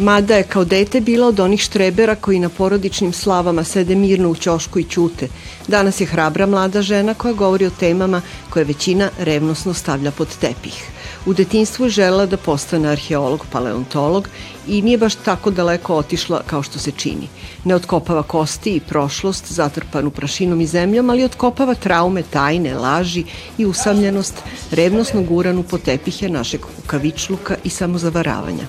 Mada je kao dete bila od onih štrebera koji na porodičnim slavama sede mirno u ćošku i ćute. Danas je hrabra mlada žena koja govori o temama koje većina revnosno stavlja pod tepih. U detinstvu je želela da postane arheolog, paleontolog i nije baš tako daleko otišla kao što se čini. Ne otkopava kosti i prošlost zatrpanu prašinom i zemljom, ali otkopava traume, tajne, laži i usamljenost, revnosno guranu po tepihe našeg ukavičluka i samozavaravanja.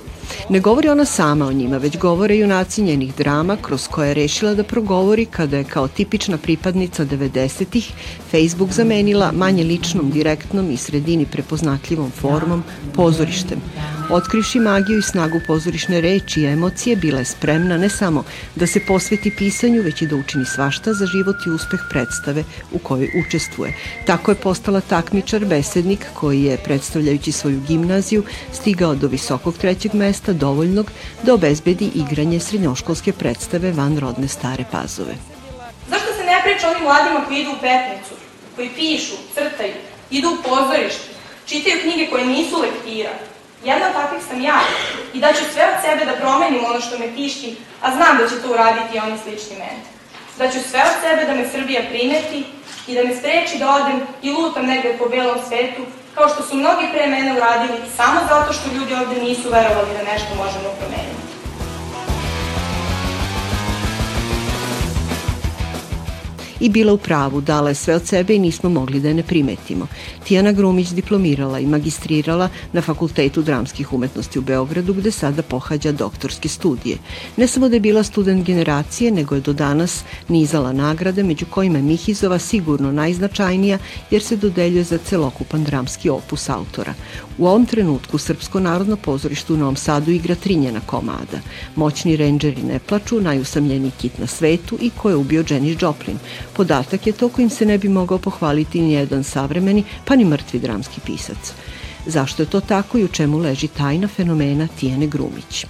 Ne govori ona sama o njima, već govore junaci njenih drama kroz koje je rešila da progovori kada je kao tipična pripadnica 90-ih Facebook zamenila manje ličnom, direktnom i sredini prepoznatljivom formom pozorištem. Otkrivši magiju i snagu pozorišne reči i emocije, bila je spremna ne samo da se posveti pisanju, već i da učini svašta za život i uspeh predstave u kojoj učestvuje. Tako je postala takmičar, besednik koji je, predstavljajući svoju gimnaziju, stigao do visokog trećeg mesta dovoljnog da obezbedi igranje srednjoškolske predstave van rodne stare pazove. Zašto se ne priča onim mladima koji idu u petnicu, koji pišu, crtaju, idu u pozorište, čitaju knjige koje nisu lektira, Jedna od takvih sam ja i da ću sve od sebe da promenim ono što me tišti, a znam da će to uraditi i oni slični meni. Da ću sve od sebe da me Srbija primeti i da me spreči da odem i lutam negde po belom svetu, kao što su mnogi pre mene uradili, samo zato što ljudi ovde nisu verovali da nešto možemo promeniti. I bila u pravu, dala je sve od sebe i nismo mogli da je ne primetimo. Tijana Grumić diplomirala i magistrirala na Fakultetu dramskih umetnosti u Beogradu gde sada pohađa doktorske studije. Ne samo da je bila student generacije, nego je do danas nizala nagrade, među kojima je Mihizova sigurno najznačajnija jer se dodeljuje za celokupan dramski opus autora. U ovom trenutku Srpsko narodno pozorište u Novom Sadu igra trinjena komada. Moćni renđeri ne plaču, najusamljeniji kit na svetu i ko je ubio Janis Joplin. Podatak je to kojim se ne bi mogao pohvaliti ni jedan savremeni, pa ni mrtvi dramski pisac. Zašto je to tako i u čemu leži tajna fenomena Tijene Grumić?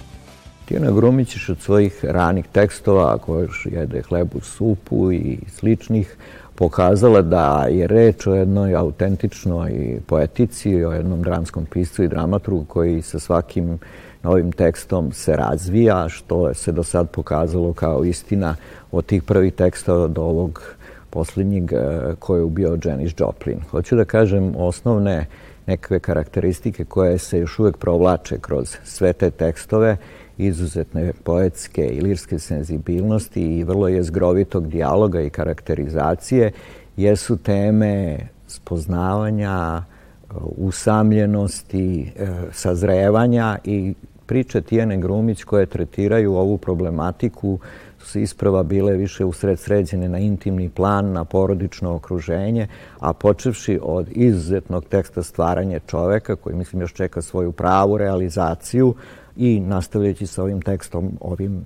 Tijena Grumić je od svojih ranih tekstova, koja još jede hlebu, supu i sličnih, pokazala da je reč o jednoj autentičnoj poetici, o jednom dramskom piscu i dramatrugu koji sa svakim novim tekstom se razvija, što se do sad pokazalo kao istina od tih prvih teksta do ovog poslednjeg e, koje je ubio Janis Joplin. Hoću da kažem osnovne nekakve karakteristike koje se još uvek provlače kroz sve te tekstove, izuzetne poetske i lirske senzibilnosti i vrlo je zgrovitog dijaloga i karakterizacije, jesu teme spoznavanja, usamljenosti, e, sazrevanja i priče Tijene Grumić koje tretiraju ovu problematiku su isprava bile više usred sređene na intimni plan, na porodično okruženje, a počevši od izuzetnog teksta stvaranje čoveka, koji mislim još čeka svoju pravu realizaciju i nastavljajući sa ovim tekstom, ovim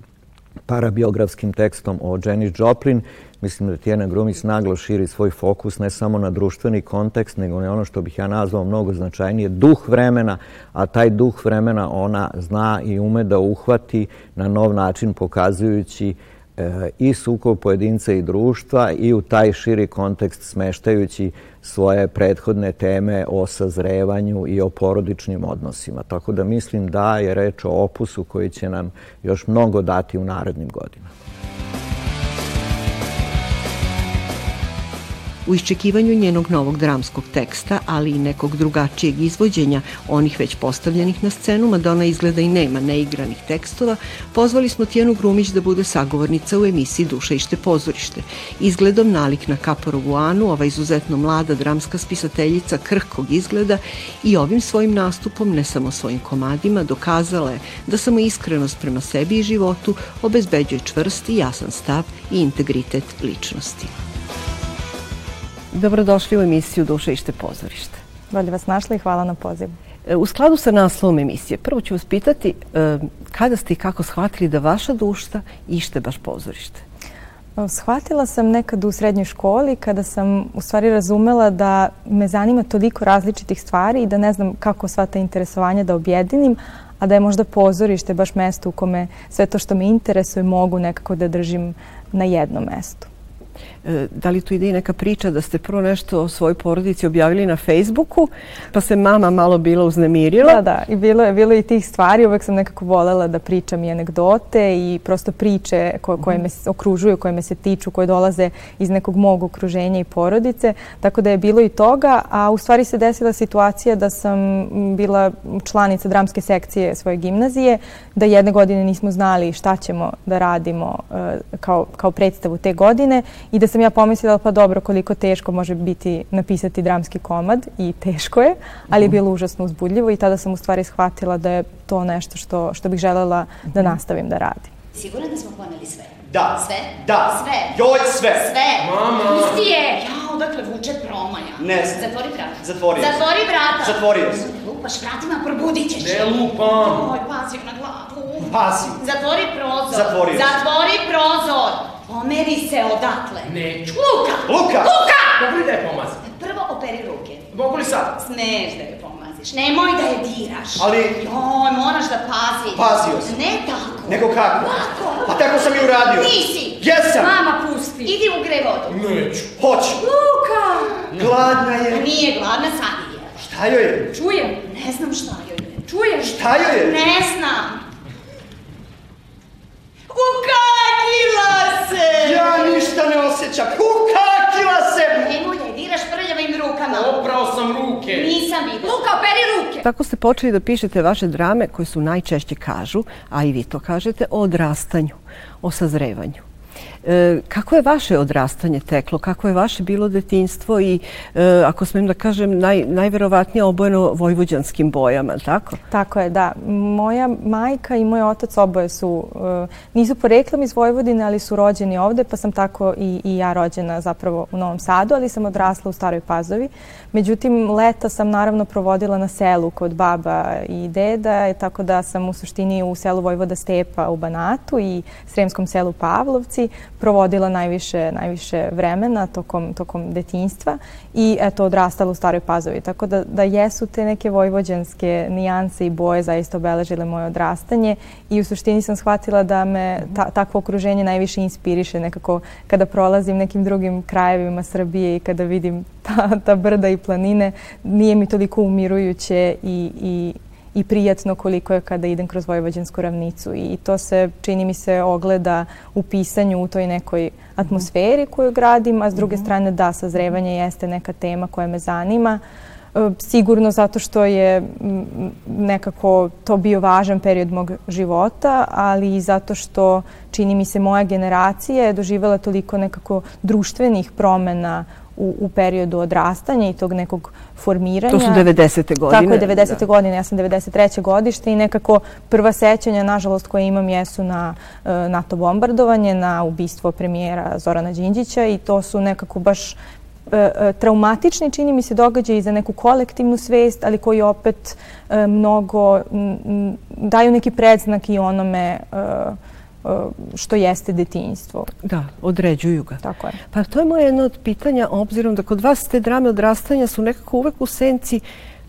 parabiografskim tekstom o Janis Joplin, mislim da Tijena Grumić naglo širi svoj fokus ne samo na društveni kontekst, nego na ono što bih ja nazvao mnogo značajnije, duh vremena, a taj duh vremena ona zna i ume da uhvati na nov način pokazujući e, i sukob pojedinca i društva i u taj širi kontekst smeštajući svoje prethodne teme o sazrevanju i o porodičnim odnosima. Tako da mislim da je reč o opusu koji će nam još mnogo dati u narednim godinama. U iščekivanju njenog novog dramskog teksta, ali i nekog drugačijeg izvođenja onih već postavljenih na scenu, Madonna izgleda i nema neigranih tekstova, pozvali smo Tijenu Grumić da bude sagovornica u emisiji Duša ište pozorište. Izgledom nalik na Kaporovu Anu, ova izuzetno mlada dramska spisateljica krhkog izgleda i ovim svojim nastupom, ne samo svojim komadima, dokazala je da samo iskrenost prema sebi i životu obezbeđuje čvrst i jasan stav i integritet ličnosti. Dobrodošli u emisiju Duša ište pozorište. Bolje vas našla i hvala na pozivu. E, u skladu sa naslovom emisije, prvo ću vas pitati e, kada ste i kako shvatili da vaša dušta ište baš pozorište? Shvatila sam nekad u srednjoj školi kada sam u stvari razumela da me zanima toliko različitih stvari i da ne znam kako sva ta interesovanja da objedinim, a da je možda pozorište baš mesto u kome sve to što me interesuje mogu nekako da držim na jednom mestu. E, da li tu ide i neka priča da ste prvo nešto o svojoj porodici objavili na Facebooku, pa se mama malo bila uznemirila? Da, da, i bilo je bilo i tih stvari. Uvek sam nekako volela da pričam i anegdote i prosto priče koje, koje me okružuju, koje me se tiču, koje dolaze iz nekog mog okruženja i porodice. Tako da je bilo i toga, a u stvari se desila situacija da sam bila članica dramske sekcije svoje gimnazije, da jedne godine nismo znali šta ćemo da radimo e, kao, kao predstavu te godine i da sam ja pomislila pa dobro koliko teško može biti napisati dramski komad i teško je, ali je mhm. bilo užasno uzbudljivo i tada sam u stvari shvatila da je to nešto što, što bih želela da mhm. nastavim da radim. Sigurno da smo poneli sve? Da. Sve? Da. Sve? Joj, sve. Sve. Mama. Pusti je. Ja, odakle vuče promaja. Ne. Zatvori vrata. Zatvori Zatvori vrata. Zatvorio sam. Lupaš vratima, probudit ćeš. Ne lupam. Oj, pazi na glavu. Pazi. Zatvori prozor. Zatvorio. Zatvori prozor. Pomeri se odatle. Neću. Luka! Luka! Luka! Mogu li da je pomazim? Prvo operi ruke. Mogu li sad? Smeš da je pomaziš. Nemoj da je diraš. Ali... Joj, moraš da paziš. Pazio sam. Ne tako. Nego kako? Kako? Pa tako sam i uradio. Nisi. Jesam. Mama pusti. Idi u gre vodu. Neću. Hoću. Luka! Gladna je. Nije gladna, sad je. Šta joj je? Čujem. Ne znam šta joj je. Čujem. Šta joj je? Ne znam. Ukakila se! Ja ništa ne osjećam. Ukakila se! Nemoj da je diraš prljavim rukama. Oprao sam ruke. Nisam vidio. Luka, operi ruke! Tako ste počeli da pišete vaše drame koje su najčešće kažu, a i vi to kažete, o odrastanju, o sazrevanju. E, kako je vaše odrastanje teklo? Kako je vaše bilo detinstvo i, e, ako smem da kažem, naj, najverovatnije obojeno vojvođanskim bojama, tako? Tako je, da. Moja majka i moj otac oboje su, e, nisu poreklom iz Vojvodine, ali su rođeni ovde, pa sam tako i, i ja rođena zapravo u Novom Sadu, ali sam odrasla u Staroj Pazovi. Međutim, leta sam naravno provodila na selu kod baba i deda, tako da sam u suštini u selu Vojvoda Stepa u Banatu i sremskom selu Pavlovci provodila najviše, najviše vremena tokom, tokom detinjstva i eto odrastala u Staroj Pazovi. Tako da, da jesu te neke vojvođanske nijanse i boje zaista obeležile moje odrastanje i u suštini sam shvatila da me ta, takvo okruženje najviše inspiriše nekako kada prolazim nekim drugim krajevima Srbije i kada vidim ta, ta brda i planine, nije mi toliko umirujuće i, i i prijatno koliko je kada idem kroz Vojvođansku ravnicu i to se, čini mi se, ogleda u pisanju u toj nekoj atmosferi koju gradim, a s druge mhm. strane da, sazrevanje jeste neka tema koja me zanima. E, sigurno zato što je nekako to bio važan period mog života, ali i zato što čini mi se moja generacija je doživjela toliko nekako društvenih promena u, u periodu odrastanja i tog nekog formiranja. To su 90. godine. Tako je, 90. Da. godine. Ja sam 93. godište i nekako prva sećanja, nažalost, koje imam jesu na uh, NATO bombardovanje, na ubistvo premijera Zorana Đinđića i to su nekako baš e, e, traumatični, čini mi se, događaj za neku kolektivnu svest, ali koji opet mnogo daju neki predznak i onome što jeste detinjstvo. Da, određuju ga. Tako je. Pa to je moje jedno od pitanja, obzirom da kod vas te drame odrastanja su nekako uvek u senci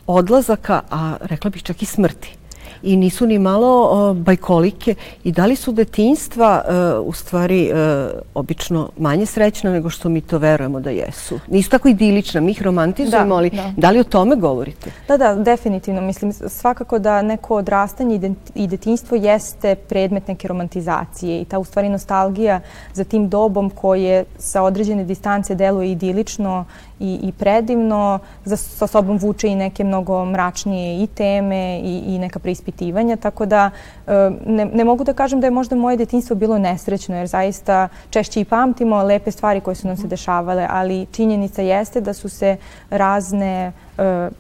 odlazaka, a rekla bih čak i smrti i nisu ni malo bajkolike i da li su detinjstva e, u stvari e, obično manje srećna nego što mi to verujemo da jesu. Nisu tako idilična, mi ih romantizujemo, da, ali da. da li o tome govorite? Da, da, definitivno. Mislim, svakako da neko odrastanje i detinjstvo jeste predmet neke romantizacije i ta u stvari nostalgija za tim dobom koje sa određene distance deluje idilično i, i predivno, za, sa sobom vuče i neke mnogo mračnije i teme i, i neka preispitivanja, tako da e, ne, ne mogu da kažem da je možda moje detinstvo bilo nesrećno, jer zaista češće i pamtimo lepe stvari koje su nam se dešavale, ali činjenica jeste da su se razne e,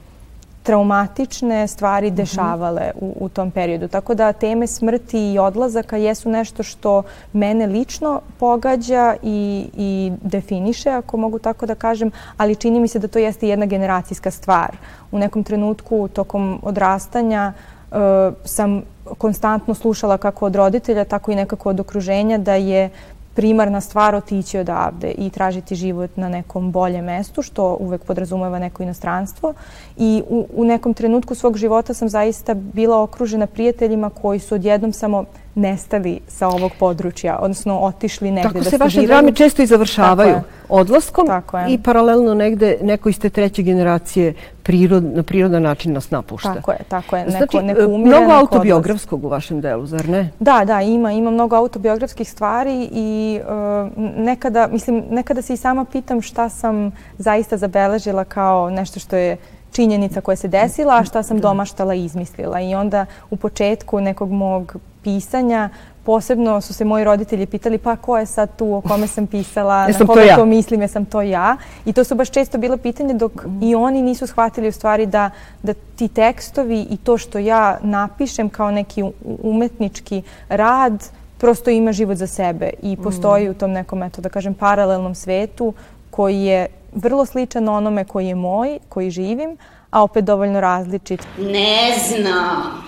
traumatične stvari mhm. dešavale u, u tom periodu. Tako da teme smrti i odlazaka jesu nešto što mene lično pogađa i, i definiše, ako mogu tako da kažem, ali čini mi se da to jeste jedna generacijska stvar. U nekom trenutku tokom odrastanja uh, sam konstantno slušala kako od roditelja, tako i nekako od okruženja da je primarna stvar otići odavde i tražiti život na nekom boljem mestu, što uvek podrazumeva neko inostranstvo. I u, u nekom trenutku svog života sam zaista bila okružena prijateljima koji su odjednom samo nestali sa ovog područja, odnosno otišli negde Tako da se vaše studiraju. drame često i završavaju Tako odlaskom Tako i paralelno negde neko iz te treće generacije prirod, na prirodan način nas napušta. Tako je, tako je. Neko, Znači, neko e, umire, mnogo neko autobiografskog u vašem delu, zar ne? Da, da, ima, ima mnogo autobiografskih stvari i uh, nekada, mislim, nekada se i sama pitam šta sam zaista zabeležila kao nešto što je činjenica koja se desila, a šta sam domaštala i izmislila. I onda u početku nekog mog pisanja posebno su se moji roditelji pitali pa ko je sad tu, o kome sam pisala, na to koga ja? to mislim, jesam to ja. I to su baš često bile pitanje dok i oni nisu shvatili u stvari da, da ti tekstovi i to što ja napišem kao neki umetnički rad prosto ima život za sebe i postoji u tom nekom, eto da kažem, paralelnom svetu koji je vrlo sličan onome koji je moj, koji živim, a opet dovoljno različit. Ne znam.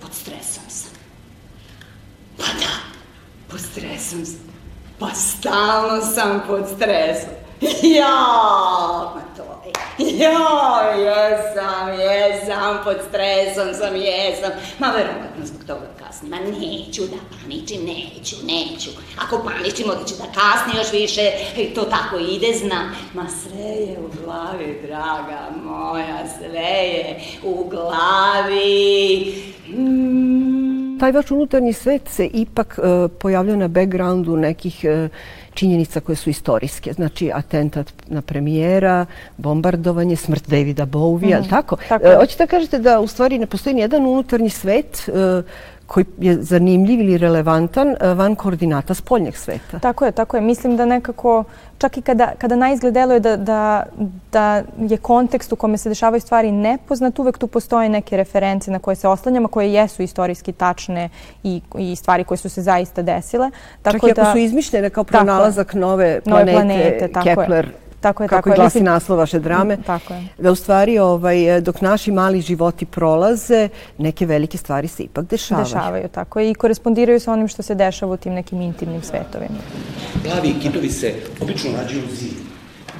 Pod stresom sam. Pa da, pod stresom sam. Pa stalno sam pod stresom. Ja, ma to je. Ja, jesam, jesam, pod stresom sam, jesam. Ma verovatno zbog toga kasnim. Ma neću da paničim, neću, neću. Ako paničim, onda ću da kasni još više. I to tako ide, znam. Ma sve je u glavi, draga moja, sve je u glavi. Mm. Taj vaš unutarnji svet se ipak e, pojavlja na backgroundu nekih e, činjenica koje su istorijske. Znači, atentat na premijera, bombardovanje, smrt Davida Bowie, mm. tako? Tako E, hoćete da kažete da u stvari ne postoji nijedan unutarnji svet e, koji je zanimljiv ili relevantan e, van koordinata spoljnjeg sveta? Tako je, tako je. Mislim da nekako, čak i kada, kada na izgled deluje da, da, da je kontekst u kome se dešavaju stvari nepoznat, uvek tu postoje neke reference na koje se oslanjamo, koje jesu istorijski tačne i, i stvari koje su se zaista desile. Čak i ako su izmišljene kao Tako pronalazak nove Nove planete, planete, tako je. Tako je, kako tako i je. glasi Mislim- naslov vaše drame, Tako je. da u stvari ovaj, dok naši mali životi prolaze, neke velike stvari se ipak dešavaju. Dešavaju, tako je. I korespondiraju sa onim što se dešava u tim nekim intimnim svetovima. Plavi kitovi se obično rađaju zimi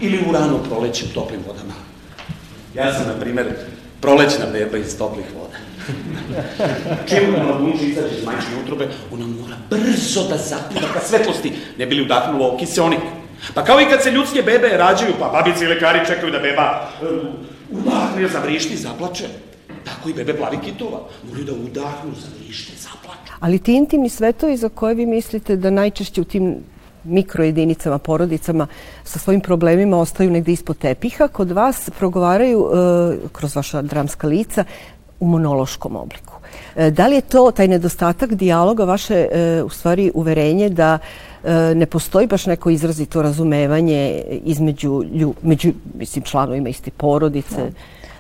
ili u rano proleće u toplim vodama. Ja sam, na primer, prolećna beba iz toplih voda. Čim na bunči izađe iz majčine utrobe, ona mora brzo da zapliva ka svetlosti, ne bi li udahnula kiseonik. Pa kao i kad se ljudske bebe rađaju, pa babice i lekari čekaju da beba uh, udahne, zavrišti, zaplače. Tako i bebe plavi kitova. Moraju da udahnu, zavrište, zaplaču. Ali ti intimni svetovi za koje vi mislite da najčešće u tim mikrojedinicama, porodicama sa svojim problemima ostaju negde ispod tepiha, kod vas progovaraju e, kroz vaša dramska lica u monološkom obliku. E, da li je to taj nedostatak dijaloga, vaše e, u stvari uverenje da e, ne postoji baš neko izrazito razumevanje između, lju, među mislim, članovima iste porodice?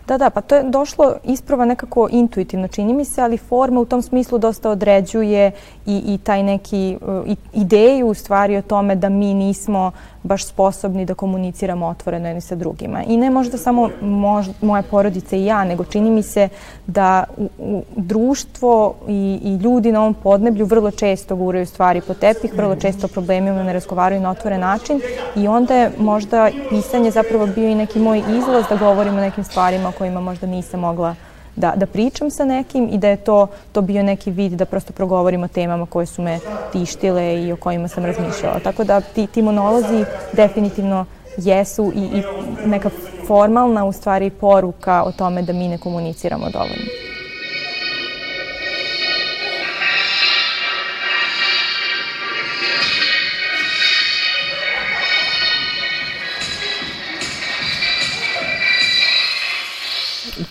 Da, da, pa to je došlo isprava nekako intuitivno, čini mi se, ali forma u tom smislu dosta određuje i, i taj neki i, ideju u stvari o tome da mi nismo baš sposobni da komuniciramo otvoreno jedni sa drugima. I ne možda samo mož, moja porodica i ja, nego čini mi se da u, u društvo i, i ljudi na ovom podneblju vrlo često guraju stvari po tepih, vrlo često problemima ne razgovaraju na otvoren način i onda je možda pisanje zapravo bio i neki moj izlaz da govorim o nekim stvarima o kojima možda nisam mogla da, da pričam sa nekim i da je to, to bio neki vid da prosto progovorim o temama koje su me tištile i o kojima sam razmišljala. Tako da ti, ti monolozi definitivno jesu i, i neka formalna u stvari poruka o tome da mi ne komuniciramo dovoljno.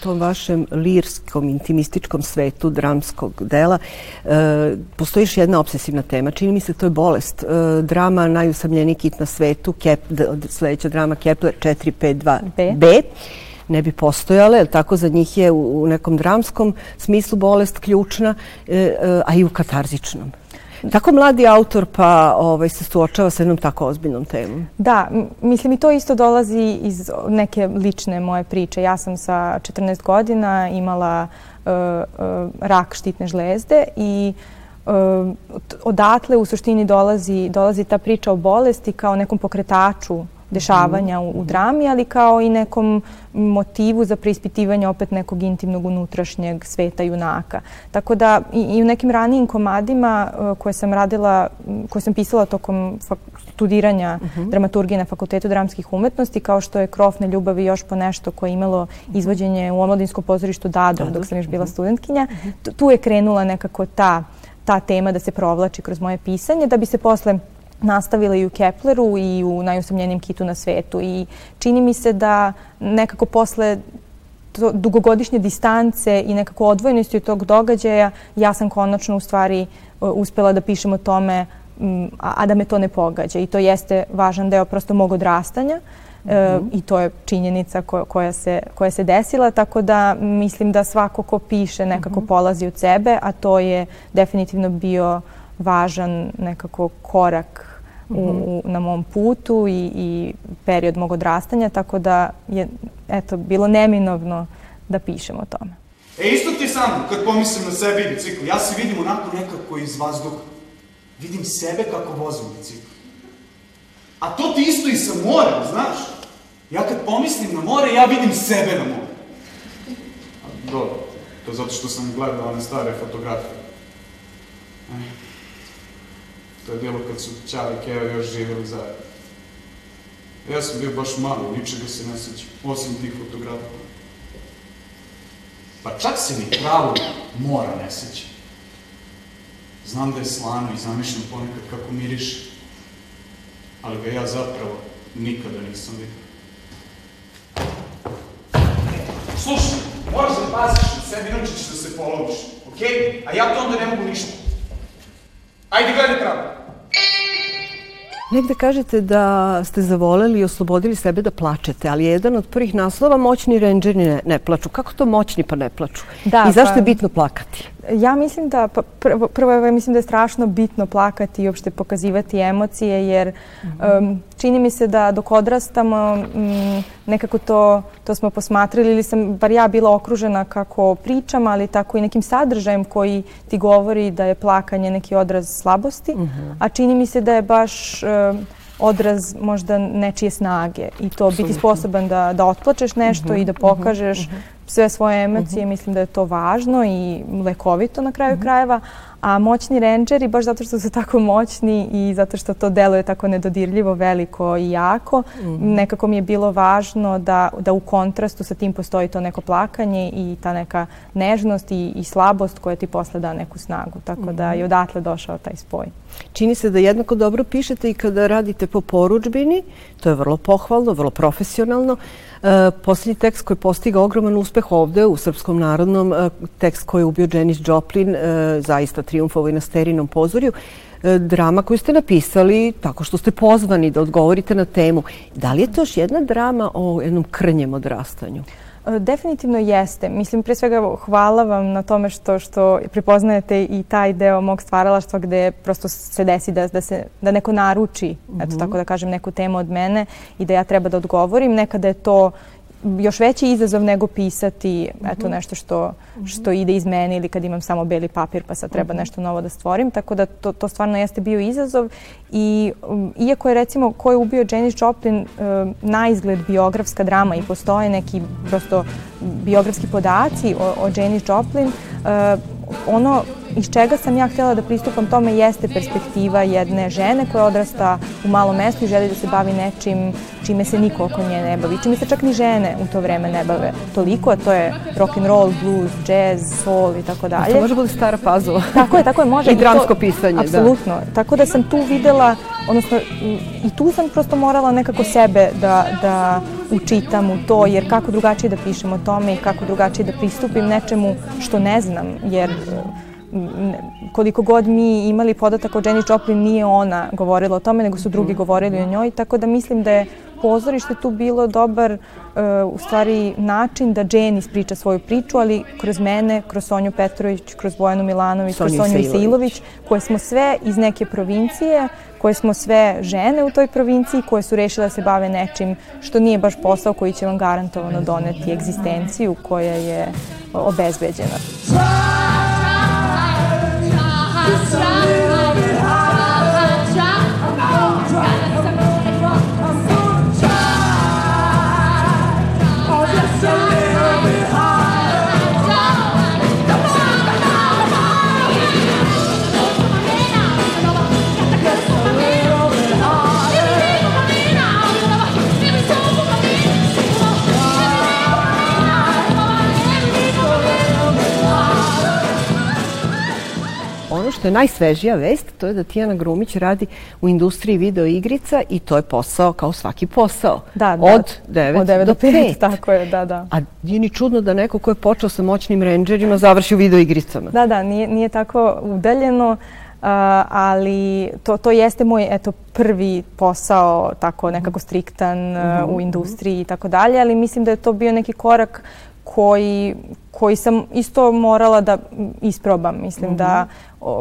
Tom vašem lirskom, intimističkom svetu dramskog dela e, postoji još jedna obsesivna tema. Čini mi se to je bolest. E, drama najusamljeniji kit na svetu, Kep, sledeća drama Kepler 452 B. Ne bi postojale, jer tako za njih je u nekom dramskom smislu bolest ključna, e, e, a i u katarzičnom. Tako mladi autor pa ovaj, se suočava sa jednom tako ozbiljnom temom. Da, mislim i to isto dolazi iz neke lične moje priče. Ja sam sa 14 godina imala uh, uh, rak štitne žlezde i t- odatle u suštini dolazi, dolazi ta priča o bolesti kao nekom pokretaču dešavanja u, u drami, ali kao i nekom motivu za preispitivanje opet nekog intimnog unutrašnjeg sveta junaka. Tako da i, i u nekim ranijim komadima uh, koje sam radila, koje sam pisala tokom studiranja uh -huh. dramaturgije na Fakultetu dramskih umetnosti, kao što je Krofne ljubavi još po nešto koje je imalo izvođenje u omladinskom pozorištu Dadom, dok sam još bila studentkinja. Tu je krenula nekako ta, ta tema da se provlači kroz moje pisanje, da bi se posle nastavila i u Kepleru i u najusamljenim kitu na svetu i čini mi se da nekako posle to, dugogodišnje distance i nekako odvojenosti od tog događaja ja sam konačno u stvari uspela da pišem o tome a, a da me to ne pogađa i to jeste važan deo prosto mog odrastanja mm -hmm. e, i to je činjenica ko, koja, se, koja se desila, tako da mislim da svako ko piše nekako mm -hmm. polazi od sebe, a to je definitivno bio važan nekako korak u, u, na mom putu i, i period mog odrastanja, tako da je eto, bilo neminovno da pišem o tome. E, isto ti sam, kad pomislim na sebe i bicikl, ja se vidim onako nekako iz vazduha. Vidim sebe kako vozim bicikl. A to ti isto i sa morem, znaš? Ja kad pomislim na more, ja vidim sebe na more. A, dobro, to zato što sam gledao one stare fotografije. E. To je bilo kad su Ćale i Keva još živjeli zajedno. Ja sam bio baš mali, ničega se ne sećam, osim tih fotografija. Pa čak se ni pravo mora ne sećam. Znam da je slano i zamišljam ponekad kako miriše, ali ga ja zapravo nikada nisam vidio. Slušaj, moraš da paziš na sebi, inače ćeš da se poloviš, okej? Okay? A ja to onda ne mogu ništa. Ajde, gledaj pravo. Negde kažete da ste zavoleli i oslobodili sebe da plačete, ali jedan od prvih naslova moćni renđeri ne, ne plaču. Kako to moćni pa ne plaču? Da, I zašto pa, je bitno plakati? Ja mislim da, prvo, prvo ja mislim da je strašno bitno plakati i uopšte pokazivati emocije, jer mm -hmm. um, čini mi se da dok odrastamo um, nekako to, to smo posmatrali ili sam, bar ja bila okružena kako pričam, ali tako i nekim sadržajem koji ti govori da je plakanje neki odraz slabosti, mm -hmm. a čini mi se da je baš um, odraz možda nečije snage i to Absolutno. biti sposoban da, da otplačeš nešto mm -hmm, i da mhm, pokažeš mm -hmm sve svoje emocije, uh mhm. -huh. mislim da je to važno i lekovito na kraju uh mhm. -huh. krajeva, a moćni rendžeri, baš zato što su tako moćni i zato što to deluje tako nedodirljivo, veliko i jako, mhm. -huh. nekako mi je bilo važno da, da u kontrastu sa tim postoji to neko plakanje i ta neka nežnost i, i slabost koja ti posle da neku snagu. Tako da je odatle došao taj spoj. Čini se da jednako dobro pišete i kada radite po poručbini, to je vrlo pohvalno, vrlo profesionalno. E, posljednji tekst koji postiga ogroman uspeh ovde u Srpskom narodnom, e, tekst koji je ubio Janis Joplin, e, zaista triumfovo i na sterinom pozorju, e, drama koju ste napisali tako što ste pozvani da odgovorite na temu. Da li je to još jedna drama o jednom krnjem odrastanju? E, definitivno jeste. Mislim, pre svega hvala vam na tome što, što prepoznajete i taj deo mog stvaralaštva gde prosto se desi da, da, se, da neko naruči, mm -hmm. eto tako da kažem, neku temu od mene i da ja treba da odgovorim. Nekada je to još veći izazov nego pisati eto mhm. nešto što, što ide iz mene ili kad imam samo beli papir pa sad treba mhm. nešto novo da stvorim. Tako da to, to stvarno jeste bio izazov i um, iako je recimo ko je ubio Janis Joplin um, na izgled biografska drama i postoje neki prosto biografski podaci o, o Janis Joplin, uh, ono iz čega sam ja htjela da pristupam tome jeste perspektiva jedne žene koja odrasta u malom mestu i želi da se bavi nečim čime se niko oko nje ne bavi, čime se čak ni žene u to vreme ne bave toliko, a to je rock and roll, blues, jazz, soul i tako dalje. To može biti stara pazova. Tako je, tako je, može. I dramsko pisanje, apsolutno. da. Apsolutno. Tako da sam tu videla, odnosno i tu sam prosto morala nekako sebe da, da učitam u to, jer kako drugačije da pišem o tome i kako drugačije da pristupim nečemu što ne znam, jer koliko god mi imali podatak o Jenny Joplin, nije ona govorila o tome, nego su drugi govorili o njoj, tako da mislim da je pozorište tu bilo dobar uh, u stvari način da Jane ispriča svoju priču, ali kroz mene, kroz Sonju Petrović, kroz Bojanu Milanović, Sonju kroz Sonju Isailović, koje smo sve iz neke provincije, koje smo sve žene u toj provinciji, koje su rešile da se bave nečim što nije baš posao koji će vam garantovano doneti egzistenciju koja je obezbeđena. basta. Što je najsvežija vest, to je da Tijana Grumić radi u industriji video igrica i to je posao kao svaki posao. Da, da. Od 9, Od 9 do 5. Tako je, da, da. A nije ni čudno da neko ko je počeo sa moćnim renđerima završi u video igricama. Da, da, nije, nije tako udaljeno. Uh, ali to, to jeste moj eto, prvi posao, tako nekako striktan uh, u industriji i tako dalje, ali mislim da je to bio neki korak koji, koji sam isto morala da isprobam. Mislim mm -hmm. da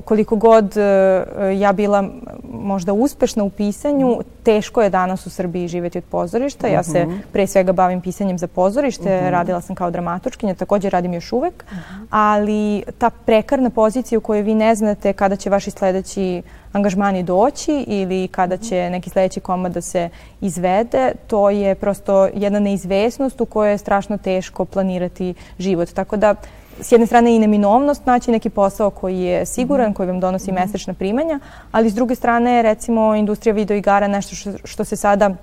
koliko god uh, ja bila možda uspešna u pisanju, teško je danas u Srbiji živeti od pozorišta. Mm -hmm. Ja se pre svega bavim pisanjem za pozorište, mm -hmm. radila sam kao dramatočkinja, takođe radim još uvek, ali ta prekarna pozicija u kojoj vi ne znate kada će vaši sledeći angažmani doći ili kada će neki sledeći komad da se izvede, to je prosto jedna neizvesnost u kojoj je strašno teško planirati život. Tako da s jedne strane i neminovnost naći neki posao koji je siguran, koji vam donosi mesečna primanja, ali s druge strane recimo industrija videoigara nešto što, što se sada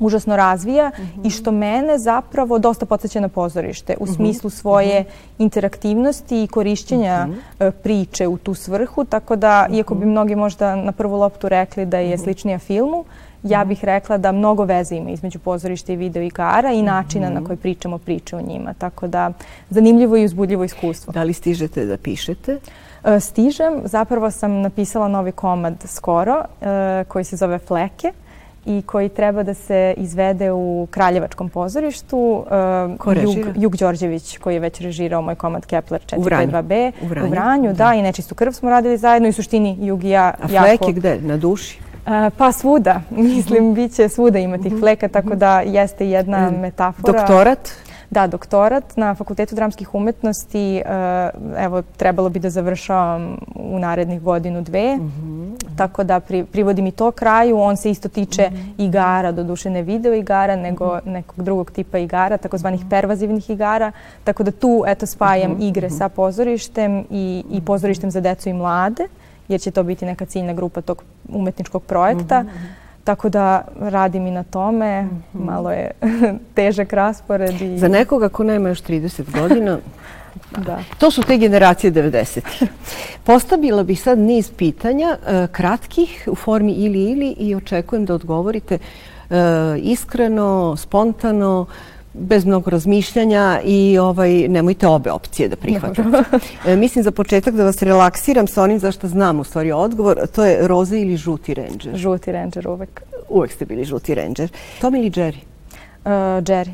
užasno razvija mm -hmm. i što mene zapravo dosta podsjeća na pozorište u smislu svoje mm -hmm. interaktivnosti i korišćenja mm -hmm. priče u tu svrhu, tako da iako bi mnogi možda na prvu loptu rekli da je sličnija filmu, ja bih rekla da mnogo veze ima između pozorišta i video igara i načina na koji pričamo priče o njima. Tako da zanimljivo i uzbudljivo iskustvo. Da li stižete da pišete? Stižem. Zapravo sam napisala novi komad skoro koji se zove Fleke i koji treba da se izvede u Kraljevačkom pozorištu. Ko Jug, Jug Đorđević koji je već režirao moj komad Kepler 452B. U Vranju. U Vranju, da. da. I Nečistu krv smo radili zajedno i u suštini Jug i ja A jako... fleke gde? Na duši? Pa svuda. Mislim, bit će svuda ima tih fleka, tako da jeste jedna metafora. Doktorat? Da, doktorat na Fakultetu dramskih umetnosti. E, evo, trebalo bi da završavam u narednih godinu, dve. Mm -hmm. Tako da pri, privodim i to kraju. On se isto tiče mm -hmm. igara, do duše ne video igara, nego -hmm. nekog drugog tipa igara, takozvanih pervazivnih igara. Tako da tu, eto, spajam -hmm. igre sa pozorištem i, i pozorištem za decu i mlade jer će to biti neka ciljna grupa tog umetničkog projekta. Mm -hmm. Tako da radim i na tome. Mm -hmm. Malo je težak raspored. I... Za nekoga ko nema još 30 godina, Da. To su te generacije 90. Postavila bih sad niz pitanja, uh, kratkih, u formi ili ili i očekujem da odgovorite uh, iskreno, spontano, bez mnogo razmišljanja i ovaj, nemojte obe opcije da prihvatate. e, mislim za početak da vas relaksiram sa onim za što znam u stvari odgovor, to je roza ili žuti ranger? Žuti ranger uvek. Uvek ste bili žuti ranger. Tom ili Jerry? Uh, Jerry.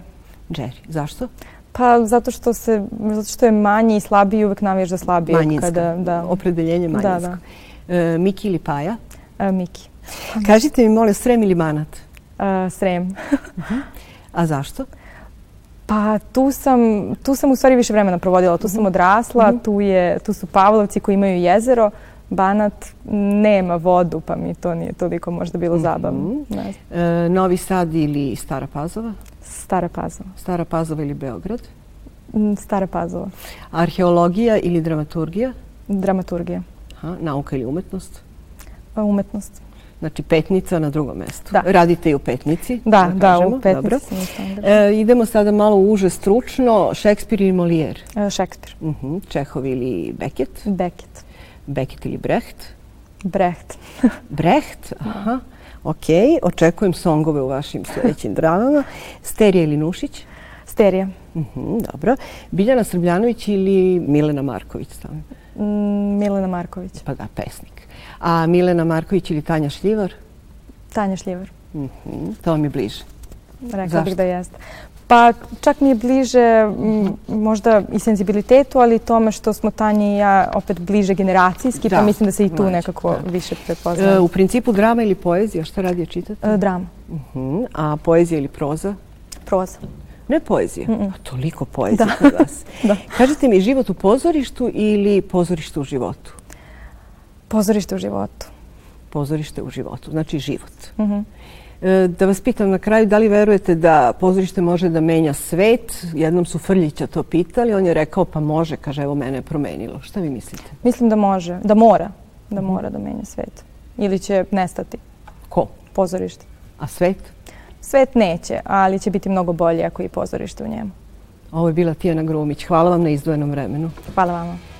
Jerry. Zašto? Pa zato što se zato što je manji i slabiji uvek navijaš za slabije Manjinska. kada da opredeljenje manjinsko. Da, da. E, Miki ili Paja? E, Miki. Kažite mi molim Srem ili Banat? E, srem. uh -huh. A zašto? Pa tu sam, tu sam u stvari više vremena provodila. Tu sam mhm. odrasla, mm -hmm. tu, je, tu su Pavlovci koji imaju jezero. Banat nema vodu, pa mi to nije toliko možda bilo mm -hmm. zabavno. Ne e, Novi Sad ili Stara Pazova? Stara Pazova. Stara Pazova ili Beograd? Mm, Stara Pazova. Arheologija ili dramaturgija? Dramaturgija. Aha, nauka ili umetnost? Umetnost. Znači Petnica na drugom mestu. Da. Radite i u Petnici? Da, da, da u Petnici. E, idemo sada malo uže stručno. Šekspir ili Molière? E, Šekspir. Uh mhm. -huh. Čehov ili Beckett? Beckett. Beckett ili Brecht? Brecht. Brecht, aha. Ok, očekujem songove u vašim sledećim dramama. Sterija ili Nušić? Sterija. Uh -huh, dobro. Biljana Srbljanović ili Milena Marković? Mm, Milena Marković. Pa da, pesnik. A Milena Marković ili Tanja Šljivar? Tanja Šljivar. Mm -hmm. To mi je bliže. Rekla Zašto? bih da jeste. Pa čak mi je bliže možda i senzibilitetu, ali tome što smo Tanja i ja opet bliže generacijski, pa da, pa mislim da se i tu znači, nekako da. više prepoznaje. E, u principu drama ili poezija, šta radije čitate? E, drama. Uh mhm. -huh. A poezija ili proza? Proza. Ne poezija? Mm -mm. A toliko poezije da. kod vas. da. Kažete mi, život u pozorištu ili pozorište u životu? Pozorište u životu. Pozorište u životu, znači život. Mm -hmm. Da vas pitam na kraju, da li verujete da pozorište može da menja svet? Jednom su Frljića to pitali, on je rekao pa može, kaže evo mene je promenilo. Šta vi mislite? Mislim da može, da mora, da mora da menja svet. Ili će nestati. Ko? Pozorište. A svet? Svet neće, ali će biti mnogo bolje ako i pozorište u njemu. Ovo je bila Tijana Grumić. Hvala vam na izdvojenom vremenu. Hvala vama.